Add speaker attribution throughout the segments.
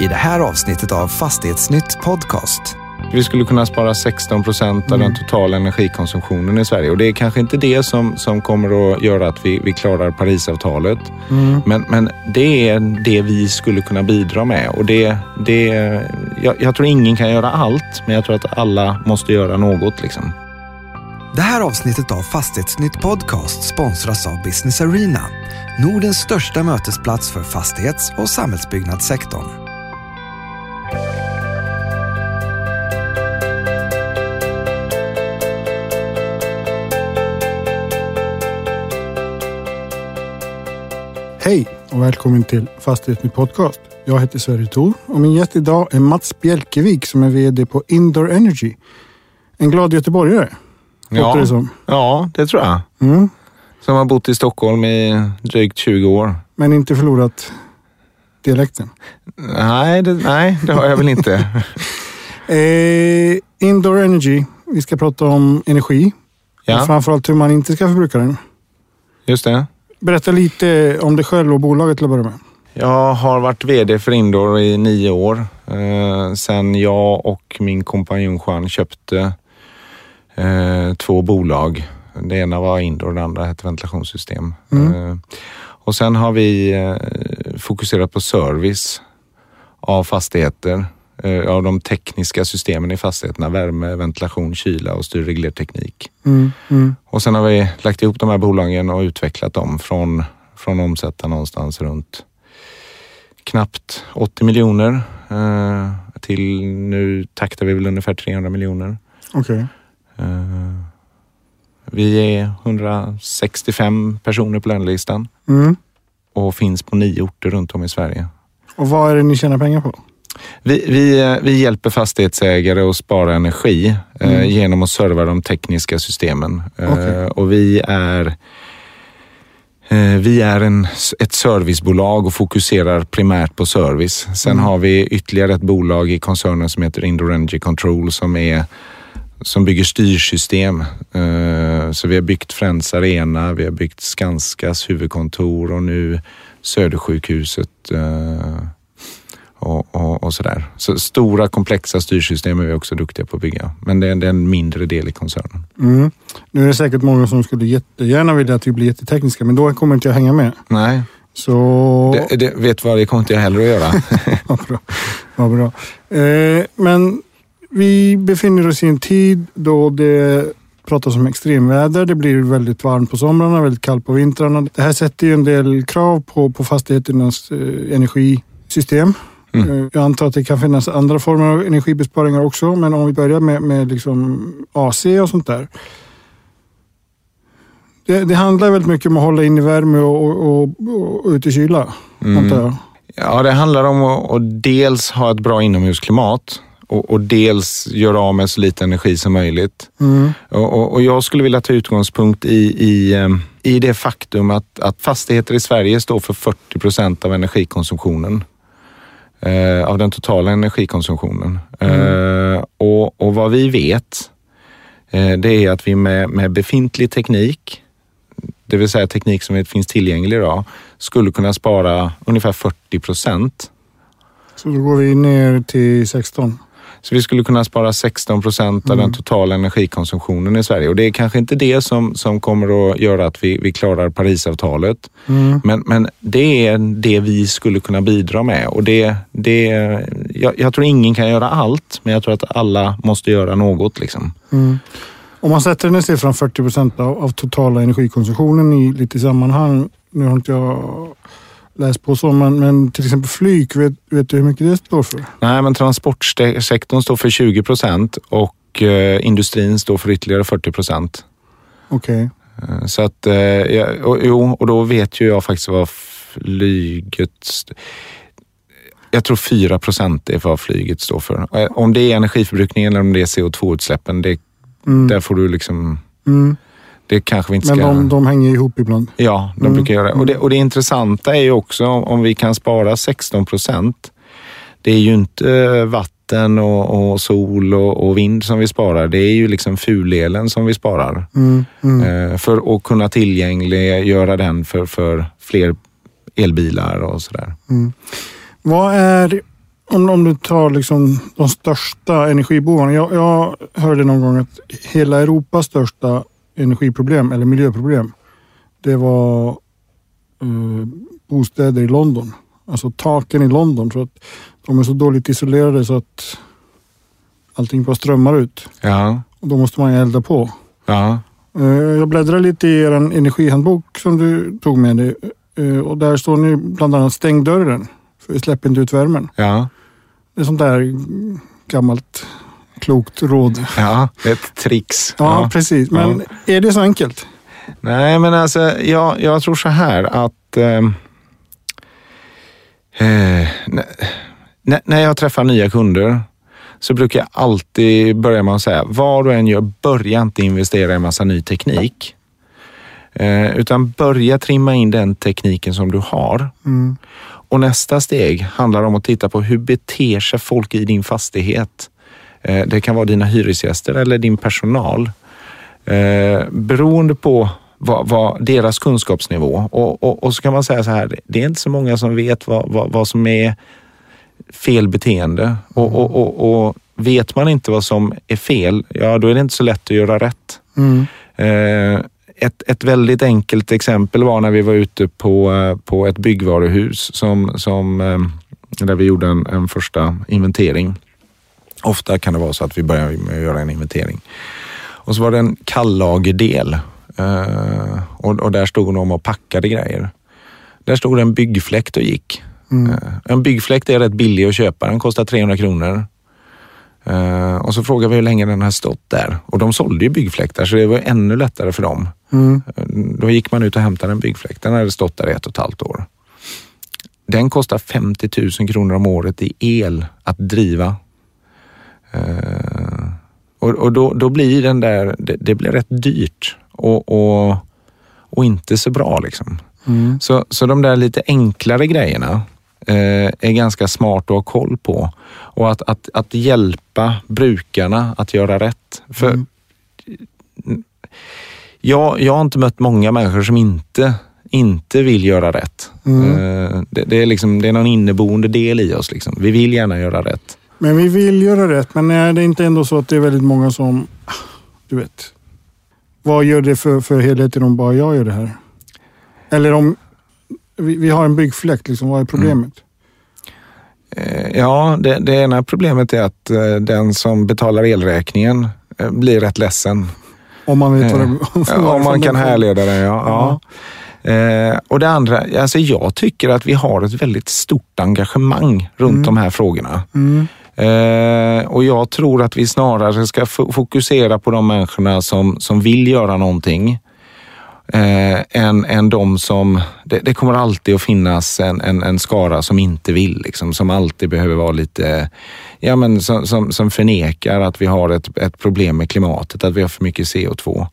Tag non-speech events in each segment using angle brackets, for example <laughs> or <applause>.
Speaker 1: i det här avsnittet av Fastighetsnytt Podcast.
Speaker 2: Vi skulle kunna spara 16 procent av den totala energikonsumtionen i Sverige och det är kanske inte det som, som kommer att göra att vi, vi klarar Parisavtalet. Men, men det är det vi skulle kunna bidra med och det, det, jag, jag tror ingen kan göra allt, men jag tror att alla måste göra något. Liksom.
Speaker 1: Det här avsnittet av Fastighetsnytt Podcast sponsras av Business Arena, Nordens största mötesplats för fastighets och samhällsbyggnadssektorn.
Speaker 3: Hej och välkommen till Fastighetsnytt Podcast. Jag heter Sverre Thor och min gäst idag är Mats Bjelkevik som är VD på Indoor Energy. En glad göteborgare, låter det som.
Speaker 2: ja, det tror jag.
Speaker 3: Mm.
Speaker 2: Som har bott i Stockholm i drygt 20 år.
Speaker 3: Men inte förlorat dialekten.
Speaker 2: Nej, det, nej, det har jag väl inte. <laughs>
Speaker 3: Eh, Indoor Energy, vi ska prata om energi. Och
Speaker 2: Ja,
Speaker 3: framförallt hur man inte ska förbruka den.
Speaker 2: just det.
Speaker 3: Berätta lite om dig själv och bolaget till att börja med.
Speaker 2: Jag har varit VD för Indoor i nio år. Eh, sen jag och min kompanjon Juan köpte eh, två bolag. Det ena var Indoor, det andra hette ventilationssystem. Eh, och sen har vi eh, fokuserat på service av fastigheter. Eh, av de tekniska systemen i fastigheterna. Värme, ventilation, kyla och styrreglerteknik.
Speaker 3: Mm, mm.
Speaker 2: Och sen har vi lagt ihop de här bolagen och utvecklat dem från, från omsätta någonstans runt knappt 80 miljoner eh, till nu taktar vi väl ungefär 300 miljoner.
Speaker 3: Okej.
Speaker 2: Eh, vi är 165 personer på lönelistan
Speaker 3: Mm.
Speaker 2: och finns på nio orter runt om i Sverige.
Speaker 3: Och vad är det ni tjänar pengar på?
Speaker 2: Vi, vi, eh, vi hjälper fastighetsägare att spara energi eh, genom att serva de tekniska systemen. Eh,
Speaker 3: Okej.
Speaker 2: och vi är, eh, vi är en, ett servicebolag och fokuserar primärt på service. Sen har vi ytterligare ett bolag i koncernen som heter Indoor Energy Control som, är, som bygger styrsystem. Eh, så vi har byggt Friends Arena, vi har byggt Skanskas huvudkontor och nu Södersjukhuset. Och, och, och sådär. Så stora komplexa styrsystem är vi också duktiga på att bygga. Men det är, det är en mindre del i koncernen.
Speaker 3: Mm. Nu är det säkert många som skulle jättegärna vilja att vi blir jättetekniska, men då kommer inte jag hänga med.
Speaker 2: Nej,
Speaker 3: Så...
Speaker 2: det, det, vet vad, det kommer inte jag heller att göra. <laughs>
Speaker 3: Vad bra. Vad bra. Eh, men vi befinner oss i en tid då det pratas om extremväder. Det blir väldigt varmt på somrarna, väldigt kallt på vintrarna. Det här sätter ju en del krav på, på fastigheternas eh, energisystem.
Speaker 2: Mm.
Speaker 3: Eh, Jag antar att det kan finnas andra former av energibesparingar också, men om vi börjar med, med liksom AC och sånt där. Det, det handlar väldigt mycket om att hålla in i värme och, och, och, och ut i kyla, antar jag.
Speaker 2: Ja, det handlar om att, dels ha ett bra inomhusklimat och, och dels göra av med så lite energi som möjligt.
Speaker 3: Mm.
Speaker 2: Och, och, och jag skulle vilja ta utgångspunkt i, i, eh, i det faktum att, att fastigheter i Sverige står för 40 procent av energikonsumtionen. Eh, av den totala energikonsumtionen. Eh, och, och vad vi vet, eh, det är att vi med, med befintlig teknik, det vill säga teknik som finns tillgänglig idag, skulle kunna spara ungefär 40 procent
Speaker 3: Så då går vi ner till 16.
Speaker 2: Så vi skulle kunna spara 16 procent av den totala energikonsumtionen i Sverige. Och det är kanske inte det som, som kommer att göra att vi, vi klarar Parisavtalet. Men, men det är det vi skulle kunna bidra med. Och det, det, jag, jag tror ingen kan göra allt, men jag tror att alla måste göra något. Liksom.
Speaker 3: Om man sätter den siffran 40 procent av, av totala energikonsumtionen i lite sammanhang. Nu har inte jag läst på så, men, men till exempel flyg, vet, vet du hur mycket det står för?
Speaker 2: Nej, men transportsektorn står för 20 procent och eh, industrin står för ytterligare 40 procent.
Speaker 3: Okej.
Speaker 2: Eh, Så att, eh, och, jo, och då vet ju jag faktiskt vad flyget... Jag tror 4 procent är vad flyget står för. Eh, Om det är energiförbrukningen eller om det är CO2-utsläppen, det, där får du liksom...
Speaker 3: Mm.
Speaker 2: Det kanske vi inte ska...
Speaker 3: Men de, de hänger ihop ibland.
Speaker 2: Ja, de brukar göra det. Och, det. och det intressanta är ju också om vi kan spara 16 procent. Det är ju inte eh, vatten och, och sol och, och vind som vi sparar. Det är ju liksom fulelen som vi sparar.
Speaker 3: Mm, mm.
Speaker 2: Eh, för att kunna tillgängliggöra den för, för fler elbilar och sådär.
Speaker 3: Vad är om, om du tar liksom de största energibovarna. Jag, jag hörde någon gång att hela Europas största energiproblem eller miljöproblem, det var eh, bostäder i London. Alltså taken i London. För att de är så dåligt isolerade så att allting bara strömmar ut.
Speaker 2: Ja,
Speaker 3: Och då måste man elda på.
Speaker 2: ja,
Speaker 3: Eh, Jag bläddrar lite i er energihandbok som du tog med dig. Eh, Och där står ni bland annat stäng dörren. För släpp inte ut värmen.
Speaker 2: ja,
Speaker 3: Det är sånt där gammalt klokt råd.
Speaker 2: ja. Ett trix.
Speaker 3: Ja, precis. Men är det så enkelt?
Speaker 2: Nej, men alltså jag, jag tror så här att ehm, eh, när, när jag träffar nya kunder så brukar jag alltid börja med att säga, vad du än gör, börja inte investera i massa ny teknik. Eh, utan börja trimma in den tekniken som du har.
Speaker 3: Mm.
Speaker 2: Och nästa steg handlar om att titta på hur beter sig folk i din fastighet. Eh, Det kan vara dina hyresgäster eller din personal. Eh, Beroende på vad, vad deras kunskapsnivå. Och, och, och så kan man säga så här, det är inte så många som vet vad, vad, vad som är fel beteende. Och, och, och, vet man inte vad som är fel, ja då är det inte så lätt att göra rätt.
Speaker 3: Mm.
Speaker 2: Eh, ett, ett väldigt enkelt exempel var när vi var ute på, på ett byggvaruhus som, som, där vi gjorde en, en första inventering. Ofta kan det vara så att vi börjar med att göra en inventering. Och så var det en kallagerdel eh, och, och där stod de och packade grejer. Där stod en byggfläkt och gick.
Speaker 3: Mm.
Speaker 2: Eh, En byggfläkt är rätt billig att köpa. Den kostar 300 kronor. Eh, och så frågade vi hur länge den har stått där. Och de sålde ju byggfläktar så det var ännu lättare för dem.
Speaker 3: Mm.
Speaker 2: Då gick man ut och hämtade en byggfläkt. Den hade stått där i ett och ett halvt år. Den kostar 50 000 kronor om året i el att driva. Eh, och och då, då blir den där, det, det blir rätt dyrt och, och, och inte så bra liksom.
Speaker 3: Mm.
Speaker 2: Så, så de där lite enklare grejerna eh, är ganska smart att ha koll på. Och att, att, att hjälpa brukarna att göra rätt. För
Speaker 3: Mm.
Speaker 2: jag, jag har inte mött många människor som inte, inte vill göra rätt.
Speaker 3: Mm.
Speaker 2: Eh, det, det, är liksom, det är någon inneboende del i oss. Liksom. Vi vill gärna göra rätt.
Speaker 3: Men vi vill göra rätt, men är det inte ändå så att det är väldigt många som, du vet, vad gör det för, för helheten om bara jag gör det här? Eller om vi, vi har en byggfläkt, liksom, vad är problemet?
Speaker 2: Eh, Ja, det, det ena problemet är att eh, den som betalar elräkningen eh, blir rätt ledsen.
Speaker 3: Om man vet vad det
Speaker 2: Ja, <laughs> om man kan härleda det, ja. ja. Eh, och det andra, alltså jag tycker att vi har ett väldigt stort engagemang runt
Speaker 3: Mm.
Speaker 2: de här frågorna.
Speaker 3: Mm.
Speaker 2: Eh, och jag tror att vi snarare ska fokusera på de människorna som, som vill göra någonting. Eh, än, än de som, det, det kommer alltid att finnas en, en, en skara som inte vill, liksom, som alltid behöver vara lite, ja men som, som, som förnekar att vi har ett, ett problem med klimatet, att vi har för mycket CO2.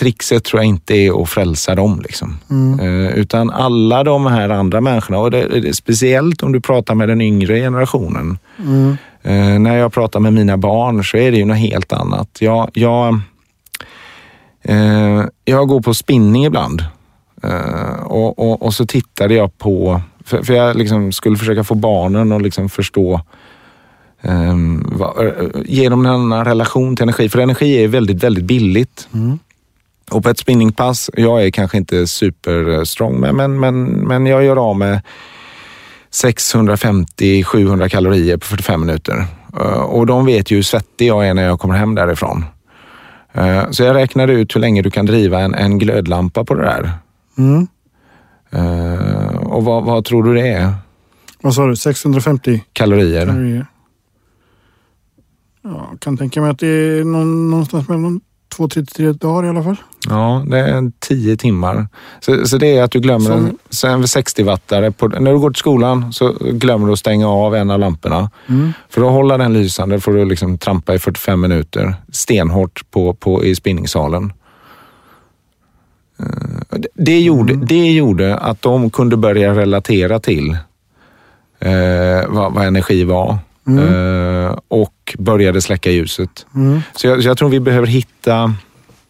Speaker 2: Trixet tror jag inte är att frälsa dem. Liksom.
Speaker 3: Mm.
Speaker 2: Eh, utan alla de här andra människorna, och det, speciellt om du pratar med den yngre generationen.
Speaker 3: Mm.
Speaker 2: Eh, när jag pratar med mina barn så är det ju något helt annat. Jag, jag, eh, jag går på spinning ibland och, och, och så tittade jag på, för, för jag liksom skulle försöka få barnen att liksom förstå eh, vad, eh, ge dem en annan relation till energi. För energi är väldigt, väldigt billigt.
Speaker 3: Mm.
Speaker 2: Och på ett spinningpass, jag är kanske inte superstrong, men, men, men, men jag gör av med 650-700 kalorier på 45 minuter. Eh, Och de vet ju hur svettig jag är när jag kommer hem därifrån. Eh, Så jag räknade ut hur länge du kan driva en, en glödlampa på det där.
Speaker 3: Mm.
Speaker 2: Eh, Och vad, vad tror du det är?
Speaker 3: Vad sa du? 650
Speaker 2: Kalorier?
Speaker 3: kalorier? Ja, jag kan tänka mig att det är någon, någonstans mellan två till tre dagar i alla fall.
Speaker 2: Ja, det är 10 timmar. Så, så det är att du glömmer en, en 60-wattare. På, när du går till skolan så glömmer du att stänga av en av lamporna.
Speaker 3: Mm.
Speaker 2: För att hålla den lysande får du liksom trampa i 45 minuter stenhårt på, på, i spinningsalen. Eh, det- gjorde, det gjorde att de kunde börja relatera till eh, vad, vad energi var eh, och började släcka ljuset.
Speaker 3: Mm.
Speaker 2: Så jag, så jag tror vi behöver hitta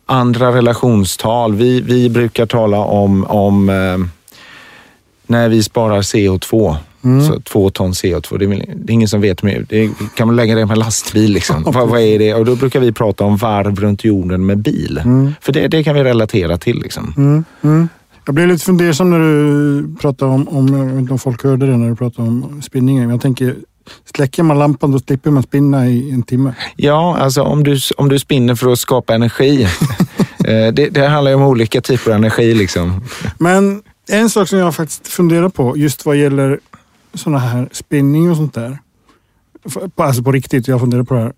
Speaker 2: andra relationstal. Vi, vi brukar tala om, om eh, när vi sparar CO2, så två ton CO2, det är, det är ingen som vet mer. Det är, kan man lägga det med lastbil liksom? vad, vad är det? Och då brukar vi prata om varv runt jorden med bil. För det, det kan vi relatera till. Liksom.
Speaker 3: Mm, mm. Jag blev lite fundersam när du pratade om, om, jag vet inte om folk hörde det när du pratade om spinningen. Jag tänker, släcker man lampan då slipper man spinna i en timme.
Speaker 2: Ja, alltså om du, om du spinner för att skapa energi. <laughs> eh, det, det handlar ju om olika typer av energi. Liksom.
Speaker 3: Men en sak som jag faktiskt funderar på, just vad gäller sådana här spinning och sånt där. Alltså på riktigt, jag funderar på det här.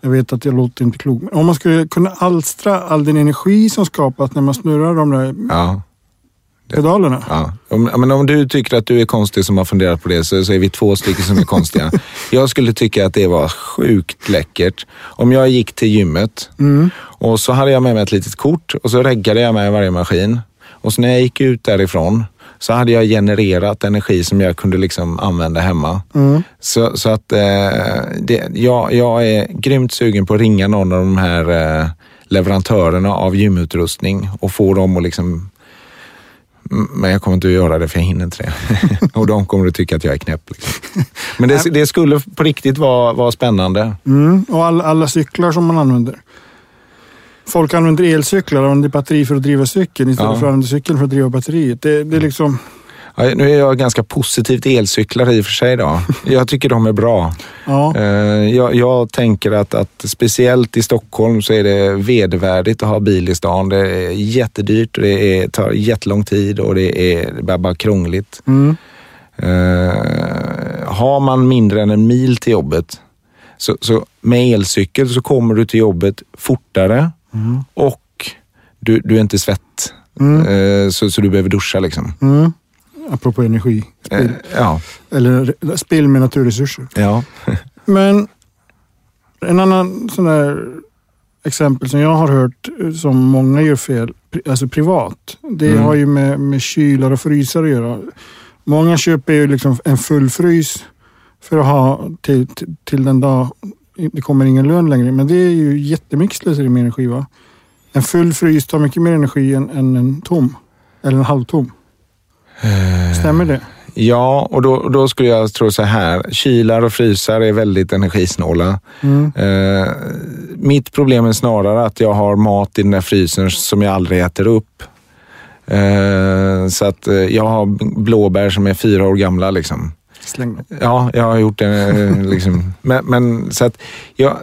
Speaker 3: Jag vet att jag låter inte klok. Men om man skulle kunna alstra all den energi som skapas när man snurrar de där
Speaker 2: Ja,
Speaker 3: pedalerna.
Speaker 2: ja. Om, men om du tycker att du är konstig som har funderat på det så, så är vi två stycken som är konstiga. <laughs> jag skulle tycka att det var sjukt läckert. Om jag gick till gymmet och så hade jag med mig ett litet kort och så reggade jag med varje maskin. Och så när jag gick ut därifrån så hade jag genererat energi som jag kunde liksom använda hemma. Så, så att eh, det, jag, jag är grymt sugen på att ringa någon av de här eh, leverantörerna av gymutrustning och få dem att liksom Mm, men jag kommer inte att göra det för jag hinner inte det. <laughs> och de kommer att tycka att jag är knäpp. Liksom. Men det, <laughs> det skulle på riktigt vara, vara spännande.
Speaker 3: Mm. Och all, alla cyklar som man använder. Folk använder elcyklar och använder batteri för att driva cykeln istället
Speaker 2: Ja.
Speaker 3: för att använda cykeln för att driva batteriet. Det, det är liksom...
Speaker 2: Ja, nu är jag ganska positivt elcyklar i och för sig. Då. Jag tycker de är bra.
Speaker 3: Ja.
Speaker 2: Eh, Jag, jag tänker att, att speciellt i Stockholm så är det vedervärdigt att ha bil i stan. Det är jättedyrt, och det är, tar jättelång tid och det är, det är bara krångligt.
Speaker 3: Mm.
Speaker 2: Eh, har man mindre än en mil till jobbet, så, så med elcykel så kommer du till jobbet fortare och du, du är inte svett. Eh, så, så du behöver duscha liksom.
Speaker 3: Mm. Apropå energi.
Speaker 2: Eh,
Speaker 3: Spill.
Speaker 2: ja,
Speaker 3: Eller spill med naturresurser.
Speaker 2: ja. <laughs>
Speaker 3: Men en annan sån där exempel som jag har hört eh, som många gör fel, alltså privat. Det
Speaker 2: Mm.
Speaker 3: har ju med, med kylar och frysar att göra. Många köper ju liksom en full frys för att ha till, till, till den dag det kommer ingen lön längre. Men det är ju jättemycket slöseri med energi va? En full frys tar mycket mer energi än, än en tom. Eller en halvtom. Stämmer det?
Speaker 2: Ja, och då, då skulle jag tro så här. Kylar och frysar är väldigt energisnåla.
Speaker 3: Mm.
Speaker 2: Eh, mitt problem är snarare att jag har mat i den där frysen som jag aldrig äter upp. Eh, så att eh, jag har blåbär som är fyra år gamla. Liksom.
Speaker 3: Släng dem.
Speaker 2: Ja, jag har gjort det. eh, Liksom. Men, men så att, ja,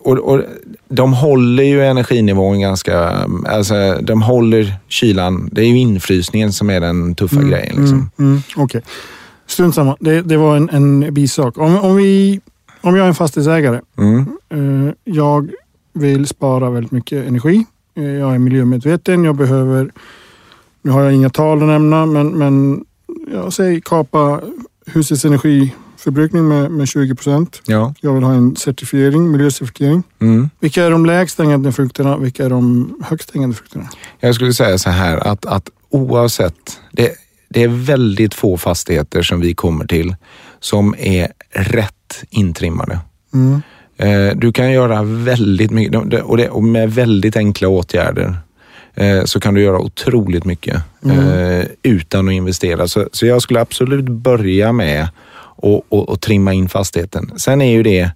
Speaker 2: och, och, de håller ju energinivån ganska... Alltså, de håller kylan. Det är ju infrysningen som är den tuffa grejen. Liksom.
Speaker 3: Mm, mm, Okej. Strunt samma. Det, det var en, en bisak. Om, om, vi, om jag är en fastighetsägare.
Speaker 2: Mm.
Speaker 3: Eh, jag vill spara väldigt mycket energi. Eh, jag är miljömedveten. Jag behöver... Nu har jag inga tal att nämna, men, men jag säger kapa husets energiförbrukning med, med 20 procent.
Speaker 2: Ja.
Speaker 3: Jag vill ha en certifiering, miljöcertifiering.
Speaker 2: Mm.
Speaker 3: Vilka är de lägst hängande frukterna? Vilka är de högst hängande frukterna?
Speaker 2: Jag skulle säga så här att, att oavsett, det, det är väldigt få fastigheter som vi kommer till som är rätt intrimmade.
Speaker 3: Mm.
Speaker 2: Eh, Du kan göra väldigt mycket och, det, och med väldigt enkla åtgärder så kan du göra otroligt mycket eh, utan att investera. Så, så jag skulle absolut börja med att och, och trimma in fastigheten. Sen är ju det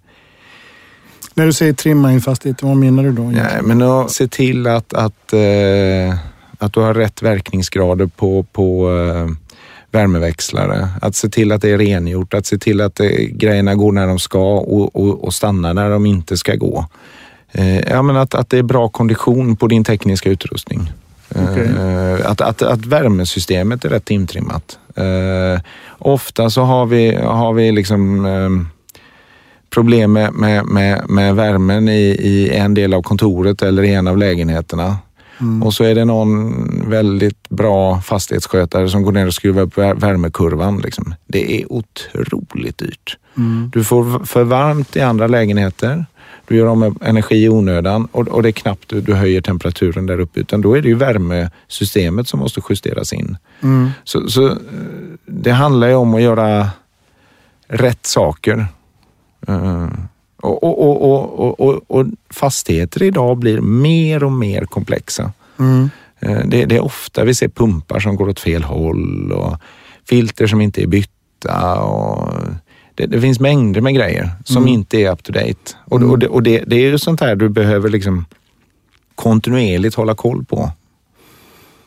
Speaker 3: När du säger trimma en fastighet, vad menar du då? egentligen?
Speaker 2: Nej, men att se till att, att, eh, att du har rätt verkningsgrader på, på eh, värmeväxlare. Att se till att det är rengjort, att se till att eh, grejerna går när de ska och, och, och stannar när de inte ska gå. Eh, ja, men att, att det är bra kondition på din tekniska utrustning.
Speaker 3: Okej.
Speaker 2: Eh, att, att, att värmesystemet är rätt intrimmat. Eh, ofta så har vi, har vi liksom eh, problem med, med, med, med värmen i, i en del av kontoret eller i en av lägenheterna. Och så är det någon väldigt bra fastighetsskötare som går ner och skruvar upp vär- värmekurvan. Liksom. Det är otroligt dyrt. Du får för varmt i andra lägenheter. Du gör av med energi i onödan och, och det är knappt du, du höjer temperaturen där uppe utan då är det ju värmesystemet som måste justeras in.
Speaker 3: Mm.
Speaker 2: Så, så eh, det handlar ju om att göra rätt saker. Och, och, och, och, och, och, och fastigheter idag blir mer och mer komplexa.
Speaker 3: Mm.
Speaker 2: Eh, Det, det är ofta vi ser pumpar som går åt fel håll och filter som inte är bytta och det, det finns mängder med grejer som
Speaker 3: Mm.
Speaker 2: inte är up to date. Och, och, det, och det, det är ju sånt här du behöver liksom kontinuerligt hålla koll på.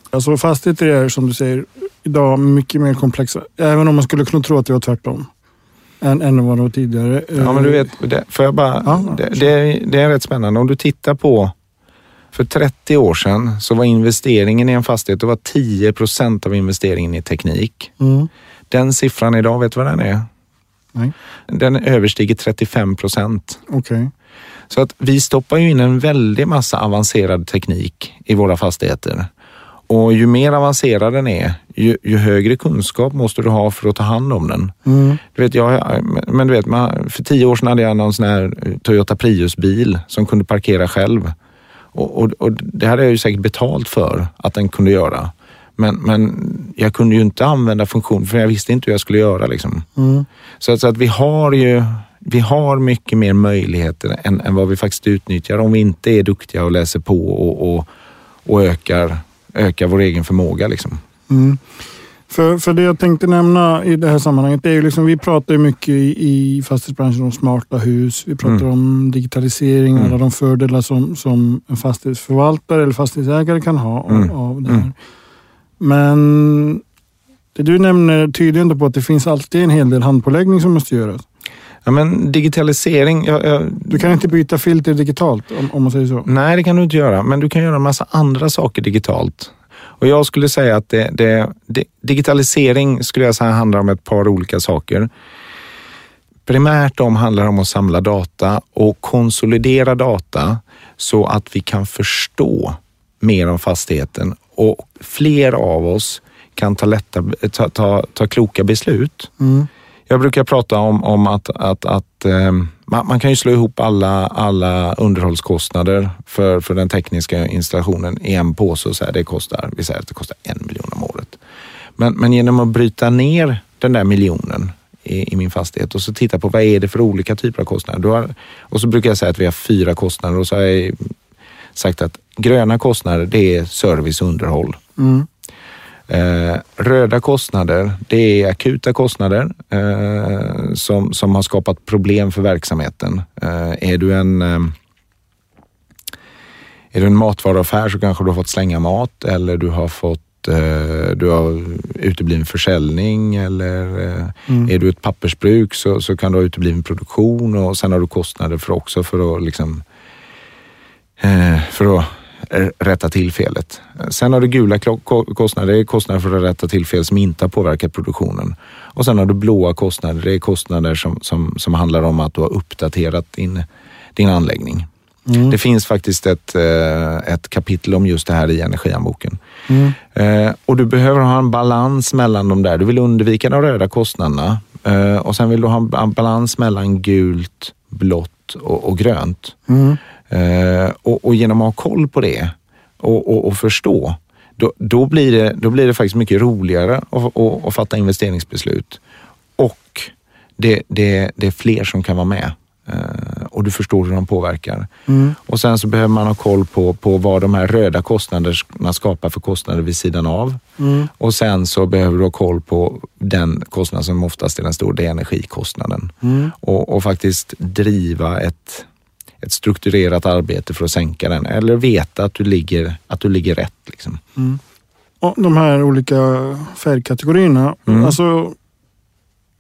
Speaker 3: Alltså fastigheter är som du säger idag mycket mer komplexa. Även om man skulle kunna tro att det var tvärtom. Än, än vad det var tidigare.
Speaker 2: Ja, men du vet, det, för jag bara,
Speaker 3: Ja,
Speaker 2: det, det, är- det är rätt spännande. Om du tittar på, för 30 år sedan så var investeringen i en fastighet, det var 10 procent av investeringen i teknik.
Speaker 3: Mm.
Speaker 2: Den siffran idag, vet du vad den är?
Speaker 3: Nej.
Speaker 2: Den överstiger 35 procent.
Speaker 3: Okej.
Speaker 2: Så att vi stoppar ju in en väldig massa avancerad teknik i våra fastigheter. Och ju mer avancerad den är, ju, ju högre kunskap måste du ha för att ta hand om den.
Speaker 3: Mm.
Speaker 2: Du vet, jag, men du vet, för tio år sedan hade jag någon sån här Toyota Prius-bil som kunde parkera själv. Och, och, och det hade jag ju säkert betalt för att den kunde göra. Men, men jag kunde ju inte använda funktionen för jag visste inte hur jag skulle göra. Liksom.
Speaker 3: Mm.
Speaker 2: Så, att, så att vi har ju vi har mycket mer möjligheter än, än vad vi faktiskt utnyttjar om vi inte är duktiga och läser på och, och, och ökar, ökar vår egen förmåga. Liksom.
Speaker 3: Mm. För, för det jag tänkte nämna i det här sammanhanget är ju liksom, vi pratar ju mycket i, i fastighetsbranschen om smarta hus. Vi pratar
Speaker 2: Mm.
Speaker 3: om digitalisering och
Speaker 2: Mm.
Speaker 3: alla de fördelar som, som en fastighetsförvaltare eller fastighetsägare kan ha av,
Speaker 2: Mm.
Speaker 3: av det här. Men det du nämner tyder ändå på att det finns alltid en hel del handpåläggning som måste göras.
Speaker 2: Ja, men digitalisering, jag, jag,
Speaker 3: Du kan inte byta filter digitalt om, om man säger så.
Speaker 2: Nej, det kan du inte göra, men du kan göra en massa andra saker digitalt. Och jag skulle säga att det, det, det, digitalisering skulle jag säga handlar om ett par olika saker. Primärt om handlar om att samla data och konsolidera data så att vi kan förstå mer om fastigheten och fler av oss kan ta, lätta, ta, ta, ta kloka beslut.
Speaker 3: Mm.
Speaker 2: Jag brukar prata om, om att, att, att eh, man, man kan ju slå ihop alla, alla underhållskostnader för, för den tekniska installationen i en påse och säga det kostar, vi säger att det kostar en miljon om året. Men, men genom att bryta ner den där miljonen i, i min fastighet och så titta på vad är det för olika typer av kostnader. Du har, och så brukar jag säga att vi har fyra kostnader och så har jag sagt att gröna kostnader det är service och underhåll.
Speaker 3: Mm.
Speaker 2: Eh, röda kostnader, det är akuta kostnader eh, som, som har skapat problem för verksamheten. Eh, är, du en, eh, är du en matvaruaffär så kanske du har fått slänga mat eller du har fått eh, du har utebliven försäljning eller eh,
Speaker 3: Mm.
Speaker 2: är du ett pappersbruk så, så kan du ha utebliven produktion och sen har du kostnader för också för att liksom för att eh, rätta till felet. Sen har du gula kostnader, det är kostnader för att rätta till fel som inte har påverkat produktionen. Och sen har du blåa kostnader, det är kostnader som, som, som handlar om att du har uppdaterat din, din anläggning.
Speaker 3: Mm.
Speaker 2: Det finns faktiskt ett, eh, ett kapitel om just det här i energihandboken.
Speaker 3: Mm.
Speaker 2: Eh, och du behöver ha en balans mellan de där. Du vill undvika de röda kostnaderna eh, och sen vill du ha en ba- balans mellan gult, blått och, och grönt.
Speaker 3: Mm.
Speaker 2: Eh, och, och genom att ha koll på det och, och, och förstå, då, då, blir det, då blir det faktiskt mycket roligare att, att, att fatta investeringsbeslut. Och det, det, det är fler som kan vara med eh, och du förstår hur de påverkar.
Speaker 3: Mm.
Speaker 2: Och sen så behöver man ha koll på, på vad de här röda kostnaderna skapar för kostnader vid sidan av.
Speaker 3: Mm.
Speaker 2: Och sen så behöver du ha koll på den kostnad som oftast är den stora, det är energikostnaden.
Speaker 3: Mm.
Speaker 2: Och, och faktiskt driva ett, ett strukturerat arbete för att sänka den. Eller veta att du ligger, att du ligger rätt. Liksom.
Speaker 3: Och de här olika färgkategorierna.
Speaker 2: Mm.
Speaker 3: Alltså,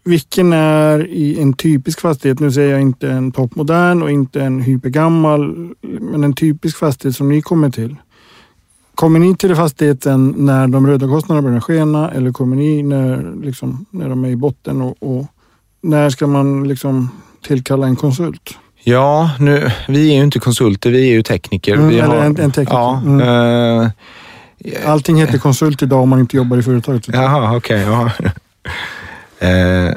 Speaker 3: vilken är i en typisk fastighet, nu säger jag inte en toppmodern och inte en hypergammal, men en typisk fastighet som ni kommer till. Kommer ni till fastigheten när de röda kostnaderna börjar skena eller kommer ni när, liksom, när de är i botten? Och, och när ska man liksom tillkalla en konsult?
Speaker 2: Ja, nu, vi är ju inte konsulter, vi är ju tekniker.
Speaker 3: Mm,
Speaker 2: vi
Speaker 3: eller en- en tekniker.
Speaker 2: Ja,
Speaker 3: Mm.
Speaker 2: eh,
Speaker 3: Allting heter konsult idag om man inte jobbar i företaget.
Speaker 2: Jaha, okej. ja. <laughs> eh,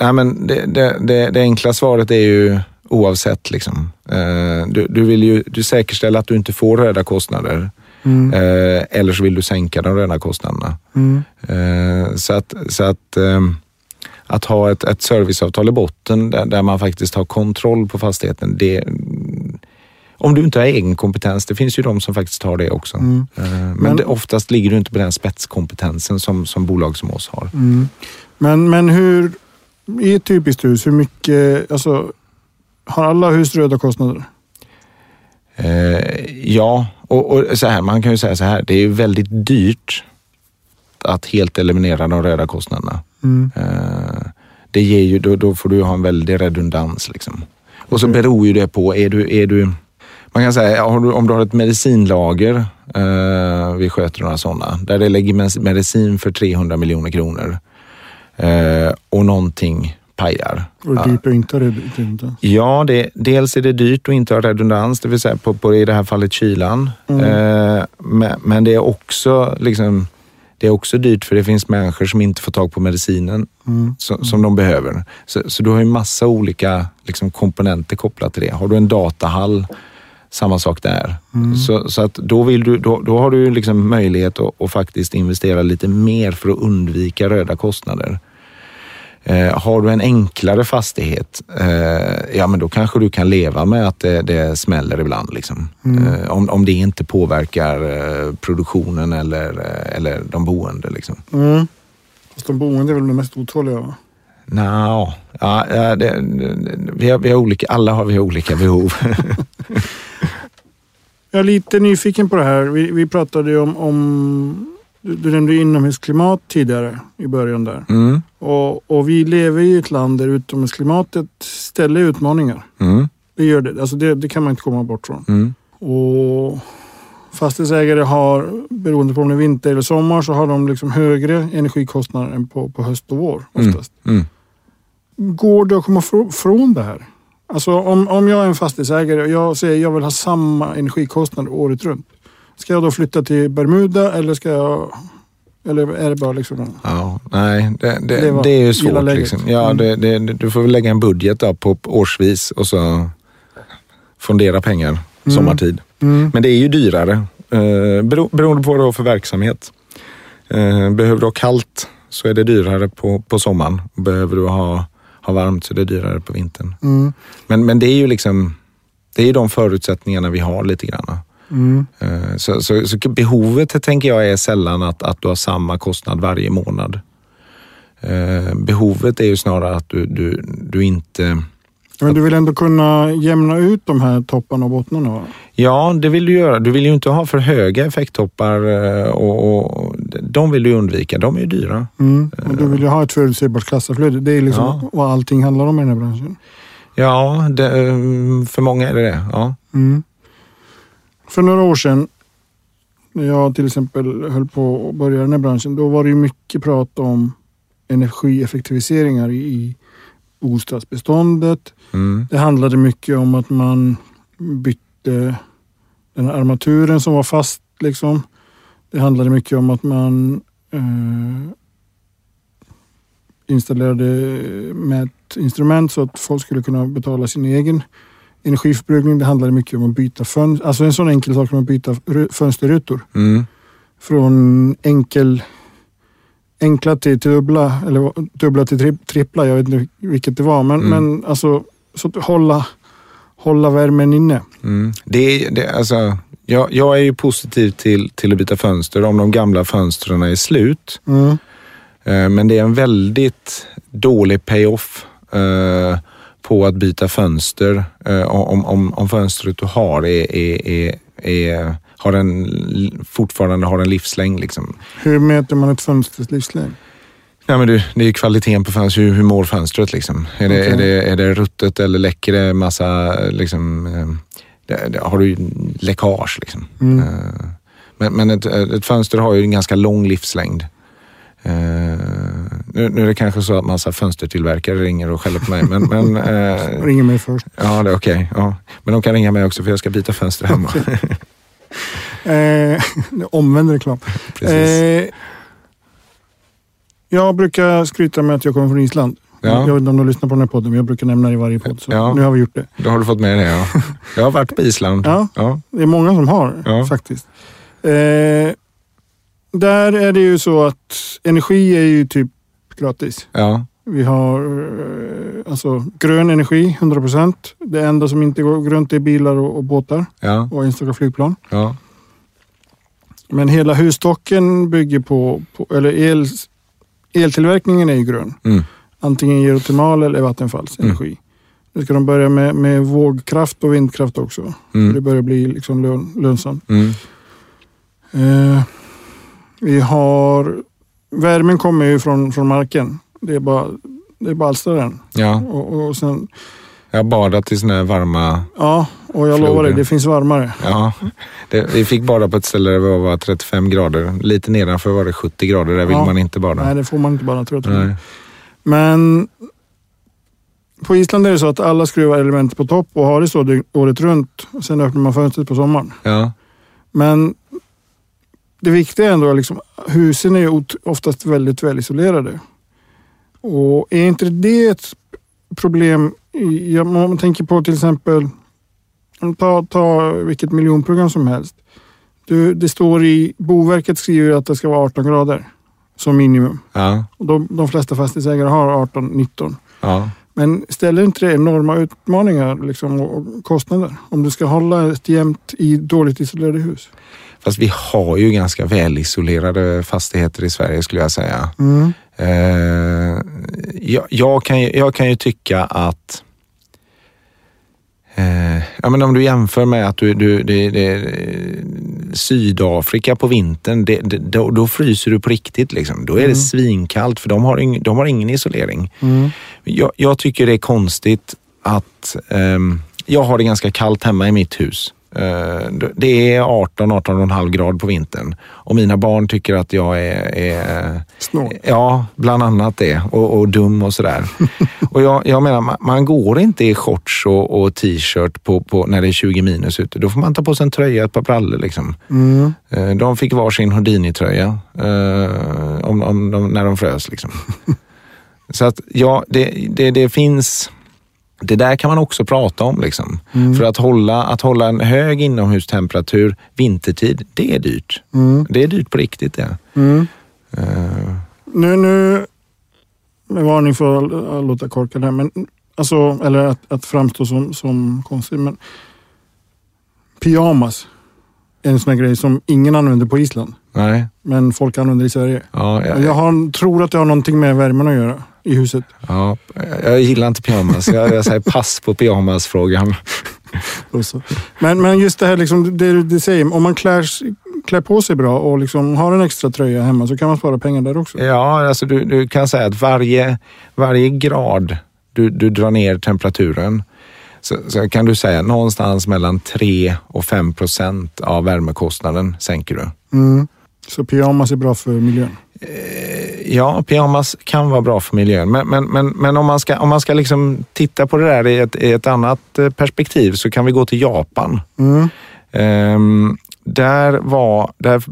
Speaker 2: nej, men det, det, det, det enkla svaret är ju oavsett. Liksom. Eh, du, du vill ju du säkerställa att du inte får röda kostnader.
Speaker 3: Mm.
Speaker 2: Eh, eller så vill du sänka de röda kostnaderna.
Speaker 3: Mm.
Speaker 2: Eh, så att, så att, ehm, att ha ett, ett serviceavtal i botten där, där man faktiskt har kontroll på fastigheten, det, Om du inte har egen kompetens, det finns ju de som faktiskt har det också.
Speaker 3: Mm.
Speaker 2: Eh, Men,
Speaker 3: Men-
Speaker 2: det, oftast ligger du inte på den spetskompetensen som, som bolag som oss har.
Speaker 3: Mm. Men, men hur, i ett typiskt hus, hur mycket, alltså, har alla hus röda kostnader?
Speaker 2: Eh, ja, och, och så här, man kan ju säga så här, det är ju väldigt dyrt att helt eliminera de röda kostnaderna.
Speaker 3: Mm.
Speaker 2: Eh, det ger ju, då, då får du ha en väldig redundans. Liksom. Och så beror ju det på, är du, är du man kan säga, om du har ett medicinlager, eh, vi sköter några sådana, där det ligger mes- medicin för 300 miljoner kronor eh, och någonting pajar.
Speaker 3: Och det är dyrt inte redundans.
Speaker 2: Ja, det, dels är det dyrt att inte ha redundans, det vill säga på, på i det här fallet kylan.
Speaker 3: Mm.
Speaker 2: Men, men det är också liksom, det är också dyrt för det finns människor som inte får tag på medicinen
Speaker 3: Mm.
Speaker 2: som, som de behöver. Så, så du har ju massa olika liksom, komponenter kopplat till det. Har du en datahall, samma sak där.
Speaker 3: Mm.
Speaker 2: Så, så att då, vill du, då, då har du liksom möjlighet att, att faktiskt investera lite mer för att undvika röda kostnader. Eh, har du en enklare fastighet, eh, ja men då kanske du kan leva med att det, det smäller ibland. Liksom.
Speaker 3: Mm.
Speaker 2: Eh, om, om det inte påverkar eh, produktionen eller, eh, eller de boende. Liksom.
Speaker 3: Mm. Fast de boende är väl de mest otåliga? Va?
Speaker 2: Ja, ja, det, det- vi, har, vi har olika, alla har vi olika behov. <laughs>
Speaker 3: Jag är lite nyfiken på det här. Vi, vi pratade ju om, om du, du nämnde inomhusklimat tidigare i början där.
Speaker 2: Mm,
Speaker 3: Och, och vi lever i ett land där utomhusklimatet ställer utmaningar.
Speaker 2: mm,
Speaker 3: Det gör det. Alltså det, det kan man inte komma bort från.
Speaker 2: mm,
Speaker 3: Och fastighetsägare har, beroende på om det är vinter eller sommar, så har de liksom högre energikostnader än på, på höst och vår oftast.
Speaker 2: mm.
Speaker 3: Går det att komma fr- från det här? Alltså om, om jag är en fastighetsägare och jag säger jag vill ha samma energikostnad året runt. Ska jag då flytta till Bermuda eller ska jag... Eller är det bara liksom...
Speaker 2: Ja, nej, det, det,
Speaker 3: Det
Speaker 2: det är ju svårt. Liksom. Ja,
Speaker 3: Mm.
Speaker 2: du får väl lägga en budget då på årsvis och så fondera pengar sommartid.
Speaker 3: Mm.
Speaker 2: Men det är ju dyrare eh, bero, beroende på vad du har för verksamhet. Eh, behöver du ha kallt så är det dyrare på, på sommaren. Behöver du ha, ha varmt så är det dyrare på vintern.
Speaker 3: Mm.
Speaker 2: Men, men det är ju liksom det är ju de förutsättningarna vi har lite grann.
Speaker 3: Mm.
Speaker 2: Så, så, så behovet tänker jag är sällan att, att du har samma kostnad varje månad. Eh, Behovet är ju snarare att du, du, du inte...
Speaker 3: Men du vill ändå kunna jämna ut de här topparna och bottnarna? Va?
Speaker 2: Ja, det vill du göra. Du vill ju inte ha för höga effekttoppar eh, och, och de vill du undvika. De är ju dyra.
Speaker 3: Mm. Och du vill ju ha ett förutsägbart kassaflöde. Det är liksom
Speaker 2: Ja.
Speaker 3: vad allting handlar om i den här branschen.
Speaker 2: Ja, det, för många är det det. Ja.
Speaker 3: Mm. För några år sedan, när jag till exempel höll på att börja den här branschen, då var det ju mycket prat om energieffektiviseringar i, bostadsbeståndet.
Speaker 2: Mm.
Speaker 3: Det handlade mycket om att man bytte den här armaturen som var fast. Liksom. Det handlade mycket om att man eh, installerade mätinstrument så att folk skulle kunna betala sin egen energiförbrukning. Det handlade mycket om att byta fönster. Alltså en sån enkel sak som att byta fönsterrutor.
Speaker 2: Mm.
Speaker 3: Från enkel, enkla till, till dubbla, eller dubbla till tri, trippla. Jag vet inte vilket det var. Men,
Speaker 2: Mm.
Speaker 3: men alltså, så att hålla, hålla värmen inne.
Speaker 2: Mm. Det, är- det, alltså, jag, jag är ju positiv till, till att byta fönster om de gamla fönstren är slut.
Speaker 3: Mm.
Speaker 2: Eh, Men det är en väldigt dålig payoff eh, på att byta fönster eh, om, om, om fönstret du har är, är, är, är, har en, fortfarande har en livslängd. Liksom.
Speaker 3: Hur mäter man ett fönsters livslängd?
Speaker 2: Ja, men du, det är kvaliteten på fönstret. Hur, hur mår fönstret? Liksom? Är, det,
Speaker 3: Okej.
Speaker 2: är, det, är det ruttet eller läcker det massa... Liksom, eh, det, det, har du läckage? Liksom?
Speaker 3: Mm.
Speaker 2: Eh, Men, men ett, ett fönster har ju en ganska lång livslängd. Eh, nu, nu är det kanske så att massa fönstertillverkare ringer och skäller på mig. Men, men, <laughs> eh,
Speaker 3: Ringer mig först.
Speaker 2: ja, det är okej. ja. Men de kan ringa mig också för jag ska byta fönster hemma. <laughs>
Speaker 3: Eh, <laughs> omvänd reklam.
Speaker 2: Precis.
Speaker 3: Jag brukar skryta med att jag kommer från Island.
Speaker 2: Ja.
Speaker 3: Jag vet inte om du lyssnar på den här podden, men jag brukar nämna det i varje podd. Så
Speaker 2: Ja.
Speaker 3: nu har vi gjort det.
Speaker 2: Då har du fått med det, ja. Jag har varit på Island.
Speaker 3: Ja.
Speaker 2: Ja.
Speaker 3: Det är många som har
Speaker 2: Ja.
Speaker 3: faktiskt. Där är det ju så att energi är ju typ gratis.
Speaker 2: ja.
Speaker 3: Vi har eh, alltså, grön energi, 100 procent. Det enda som inte går grönt är bilar och, och båtar
Speaker 2: Ja,
Speaker 3: och enstaka flygplan.
Speaker 2: ja,
Speaker 3: Men hela husstocken bygger på, på eller el, eltillverkningen är ju grön.
Speaker 2: mm,
Speaker 3: Antingen geotermal eller Vattenfalls
Speaker 2: Mm.
Speaker 3: energi. Nu ska de börja med, med vågkraft och vindkraft också. Det
Speaker 2: mm,
Speaker 3: börjar bli liksom lön, lönsamt.
Speaker 2: mm,
Speaker 3: Eh, har... Värmen kommer ju från, från marken. Det är bara, det är bara alstra den.
Speaker 2: ja.
Speaker 3: Och, och sen,
Speaker 2: Jag har badat i såna här varma...
Speaker 3: ja, och jag
Speaker 2: Floder.
Speaker 3: lovar dig, det finns varmare.
Speaker 2: Ja, det, vi fick bada på ett ställe där det var 35 grader. Lite nedanför var det 70 grader. Där vill
Speaker 3: Ja.
Speaker 2: man inte bada.
Speaker 3: Nej, det får man inte bara tror jag.
Speaker 2: Nej.
Speaker 3: Men på Island är det så att alla skruvar element på topp och har det så året runt. Sen öppnar man fönstret på sommaren.
Speaker 2: Ja,
Speaker 3: Men det viktiga är ändå att liksom, husen är oftast väldigt välisolerade. Och är inte det ett problem? Om man tänker på till exempel, ta, ta vilket miljonprogram som helst. Du, det står i, Boverket skriver att det ska vara 18 grader som minimum.
Speaker 2: ja,
Speaker 3: Och de, de flesta fastighetsägare har 18-19.
Speaker 2: ja.
Speaker 3: Men ställer inte det enorma utmaningar liksom, och kostnader? Om du ska hålla ett jämnt i dåligt isolerade hus.
Speaker 2: Fast vi har ju ganska välisolerade fastigheter i Sverige skulle jag säga.
Speaker 3: Mm.
Speaker 2: Eh, jag, jag, kan, ju- jag kan ju tycka att eh, ja, men om du jämför med att du, du, det, det, Sydafrika på vintern, det, det, då, då fryser du på riktigt. Liksom. Då är det
Speaker 3: Mm.
Speaker 2: svinkallt för de har, ing, de har ingen isolering.
Speaker 3: Mm.
Speaker 2: Jag, jag tycker det är konstigt att ehm, jag har det ganska kallt hemma i mitt hus. Eh, det är 18-18,5 grad på vintern och mina barn tycker att jag är, är
Speaker 3: Snål.
Speaker 2: Ja, bland annat det. Och, och dum och sådär. <laughs> och jag, jag menar, man, går inte i shorts och, och t-shirt på, på, när det är 20 minus ute. Då får man ta på sig en tröja, ett par brallor. Liksom.
Speaker 3: Mm.
Speaker 2: Eh, De fick varsin Houdini-tröja eh, om, om de, när de frös. Liksom. <laughs> Så att ja, det, det, det finns... Det där kan man också prata om. Liksom. För att hålla, att hålla en hög inomhustemperatur vintertid, det är dyrt.
Speaker 3: Mm.
Speaker 2: Det är dyrt på riktigt det.
Speaker 3: Mm.
Speaker 2: Eh,
Speaker 3: Nu, nu, med varning för att låta korkad här, men alltså, eller att, att framstå som, som konstig, men pyjamas är en sån här grej som ingen använder på Island,
Speaker 2: nej,
Speaker 3: men folk använder i Sverige.
Speaker 2: ja, jag,
Speaker 3: jag har, tror att det har någonting med värmen att göra i huset.
Speaker 2: ja, jag gillar inte pyjamas. Jag, jag säger pass på pyjamasfrågan.
Speaker 3: Men, men just det här, liksom, det du säger, om man klär, klär på sig bra och liksom har en extra tröja hemma så kan man spara pengar där också.
Speaker 2: Ja, alltså du, du kan säga att varje, varje grad du, du drar ner temperaturen så, så kan du säga någonstans mellan 3 och 5 procent av värmekostnaden sänker du.
Speaker 3: Mm. Så pyjamas är bra för miljön.
Speaker 2: Ja, pyjamas kan vara bra för miljön, men, men, men, men om man ska, om man ska liksom titta på det där i ett, i ett annat eh, perspektiv så kan vi gå till Japan.
Speaker 3: Mm.
Speaker 2: Ehm, där var där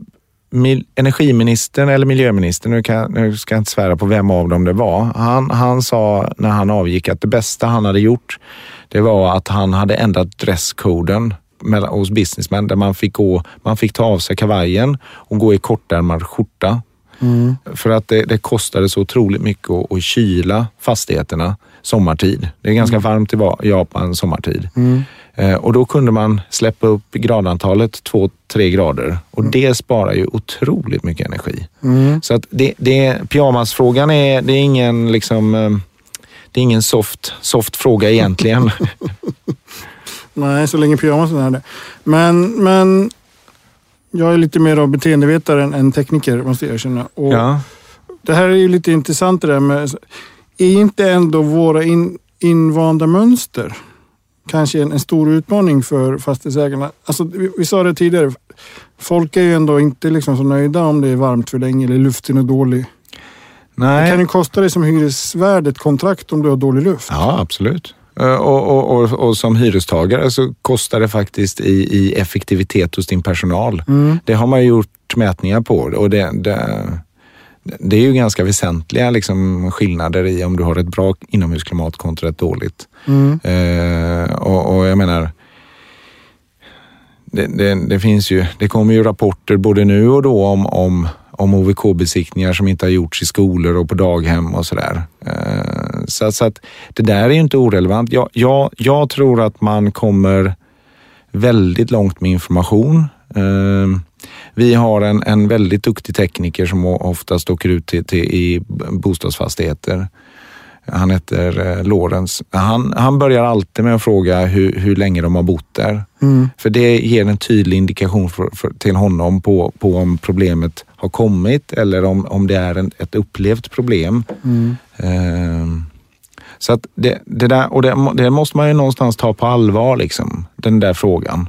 Speaker 2: mil, energiministern eller miljöministern, nu, kan, nu ska jag inte svära på vem av dem det var. Han, han sa när han avgick att det bästa han hade gjort, det var att han hade ändrat dresskoden mellan- hos businessmän där man fick, gå, man fick ta av sig kavajen och gå i kortärmad skjorta.
Speaker 3: Mm.
Speaker 2: För att det, det kostade så otroligt mycket att, att kyla fastigheterna sommartid. Det är ganska varmt i Japan sommartid.
Speaker 3: Mm.
Speaker 2: Eh, och då kunde man släppa upp gradantalet 2-3 grader och det sparar ju otroligt mycket energi.
Speaker 3: Mm.
Speaker 2: Så att det, det, pyjamasfrågan är, det är ingen liksom eh, det är ingen soft, soft fråga egentligen. <laughs>
Speaker 3: Nej, så länge pyjamasen är det. Men, men jag är lite mer av beteendevetare än, än tekniker måste jag erkänna. Och
Speaker 2: ja.
Speaker 3: Det här är ju lite intressant det där med, är inte ändå våra in, invanda mönster kanske en, en stor utmaning för fastighetsägarna? Alltså, vi, vi sa det tidigare, folk är ju ändå inte liksom så nöjda om det är varmt för länge eller luften är dålig. Det
Speaker 2: Nej.
Speaker 3: kan ju kosta dig som hyresvärd ett kontrakt om du har dålig luft.
Speaker 2: Ja, absolut. Eh, Och, och, och, och som hyrestagare så kostar det faktiskt i, i effektivitet hos din personal.
Speaker 3: Mm.
Speaker 2: Det har man gjort mätningar på och det, det, det är ju ganska väsentliga liksom, skillnader i om du har ett bra inomhusklimat kontra ett dåligt.
Speaker 3: Mm.
Speaker 2: Eh, och, och jag menar, det, det, det finns ju, det kommer ju rapporter både nu och då om, om, om OVK-besiktningar som inte har gjorts i skolor och på daghem och sådär. Eh, så, så att det där är ju inte orelevant. Jag, jag, jag tror att man kommer väldigt långt med information. Eh, vi har en, en väldigt duktig tekniker som oftast åker ut till, till, i bostadsfastigheter. Han heter eh, Lorenz. Han, han börjar alltid med att fråga hur, hur länge de har bott där. Mm. För det ger en tydlig indikation för, för, till honom på, på om problemet har kommit eller om, om det är en, ett upplevt problem. Mm. Eh, så att det, det där, och det, det, måste man ju någonstans ta på allvar, liksom, den där frågan.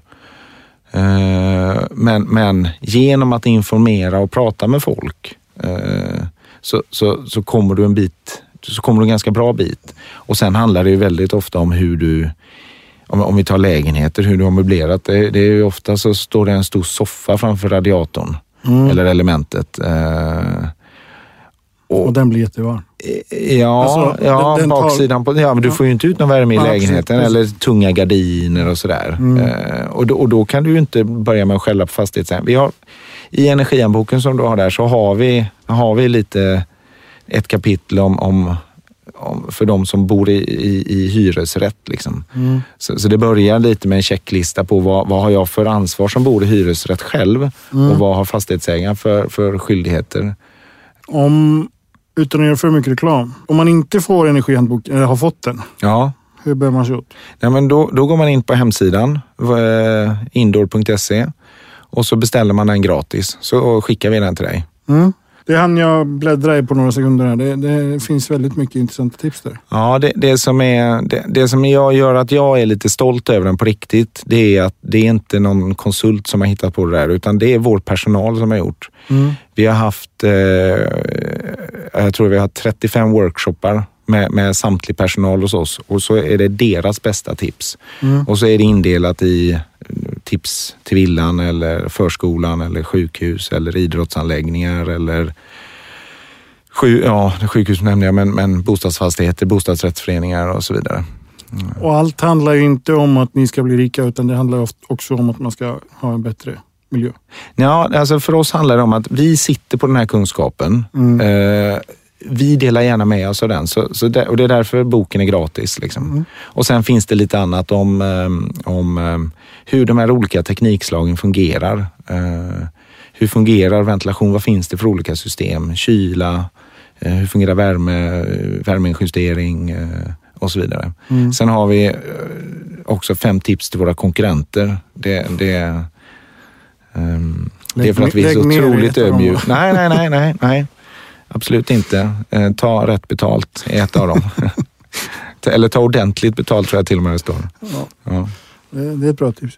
Speaker 2: Eh, men, men genom att informera och prata med folk eh, så, så, så kommer du en bit så kommer du en ganska bra bit. Och sen handlar det ju väldigt ofta om hur du, om, om vi tar lägenheter, hur du har möblerat. Det, det är ju ofta så står det en stor soffa framför radiatorn mm. eller elementet. Eh,
Speaker 3: och, och, den blir jättevarm?
Speaker 2: Ja, alltså, ja den, den baksidan på, ja, men du får ju inte ut någon värme i lägenheten precis, eller tunga gardiner och sådär. Mm. Eh, och, då, och då kan du ju inte börja med att skälla på fastighetsägaren. Vi har, I energianboken som du har där så har vi, har vi lite ett kapitel om, om, om för de som bor i, i, i hyresrätt. Liksom. Mm. Så, så, det börjar lite med en checklista på vad, vad har jag för ansvar som bor i hyresrätt själv mm. och vad har fastighetsägaren för, för skyldigheter.
Speaker 3: Om, utan att göra för mycket reklam, om man inte får energihandbok, eller har fått den,
Speaker 2: ja.
Speaker 3: hur bör man se ut?
Speaker 2: Ja, men då, då går man in på hemsidan, eh, indoor.se och så beställer man den gratis så skickar vi den till dig.
Speaker 3: Mm. Det hann jag bläddra i på några sekunder. Här. Det, det finns väldigt mycket intressanta tips där.
Speaker 2: Ja, det, det, som är, det, det, som jag gör att jag är lite stolt över den på riktigt, det är att det är inte någon konsult som har hittat på det där, utan det är vår personal som har gjort. Mm. Vi har haft, eh, jag tror vi har 35 workshoppar med, med samtlig personal hos oss och så är det deras bästa tips. Mm. Och så är det indelat i tips till villan eller förskolan eller sjukhus eller idrottsanläggningar eller sju, ja, sjukhus nämnde jag, men, men bostadsfastigheter, bostadsrättsföreningar och så vidare.
Speaker 3: Mm. Och allt handlar ju inte om att ni ska bli rika utan det handlar också om att man ska ha en bättre miljö.
Speaker 2: Ja, alltså för oss handlar det om att vi sitter på den här kunskapen. Mm. Eh, vi delar gärna med oss av den så, så det, och det är därför boken är gratis. Liksom. Mm. Och sen finns det lite annat om, eh, om eh, hur de här olika teknikslagen fungerar. Eh, hur fungerar ventilation? Vad finns det för olika system? Kyla, hur fungerar värme, värmejustering och så vidare. Mm. Sen har vi också fem tips till våra konkurrenter. Det, det, um, det är för att vi är så otroligt ödmjuka. Nej, nej, nej, nej, nej. Absolut inte. Eh, ta rätt betalt är ett av dem. <laughs> Eller ta ordentligt betalt tror jag till och med det står. Ja.
Speaker 3: ja. Det är ett bra tips.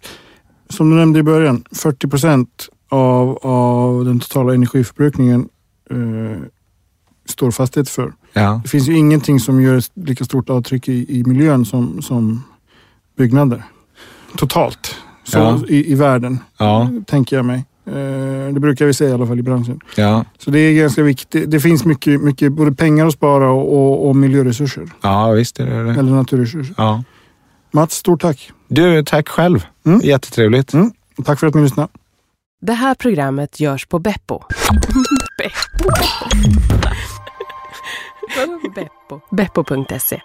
Speaker 3: Som du nämnde i början, 40 procent av, av den totala energiförbrukningen eh, står fastighet för. Ja. Det finns ju ingenting som gör lika stort avtryck i, i miljön som, som byggnader. Totalt. Så ja. i, i världen, tänker jag mig. Eh, det brukar vi säga i alla fall i branschen.
Speaker 2: Ja.
Speaker 3: Så det är ganska viktigt. Det finns mycket, mycket både pengar att spara och, och, och miljöresurser.
Speaker 2: Ja, visst det är det.
Speaker 3: Eller naturresurser.
Speaker 2: Ja.
Speaker 3: Mats, stort tack.
Speaker 2: Du, tack själv. Mm. Jättetrevligt.
Speaker 3: Mm. Tack för att ni lyssnade.
Speaker 4: Det här programmet görs på Beppo. Beppo. Beppo.se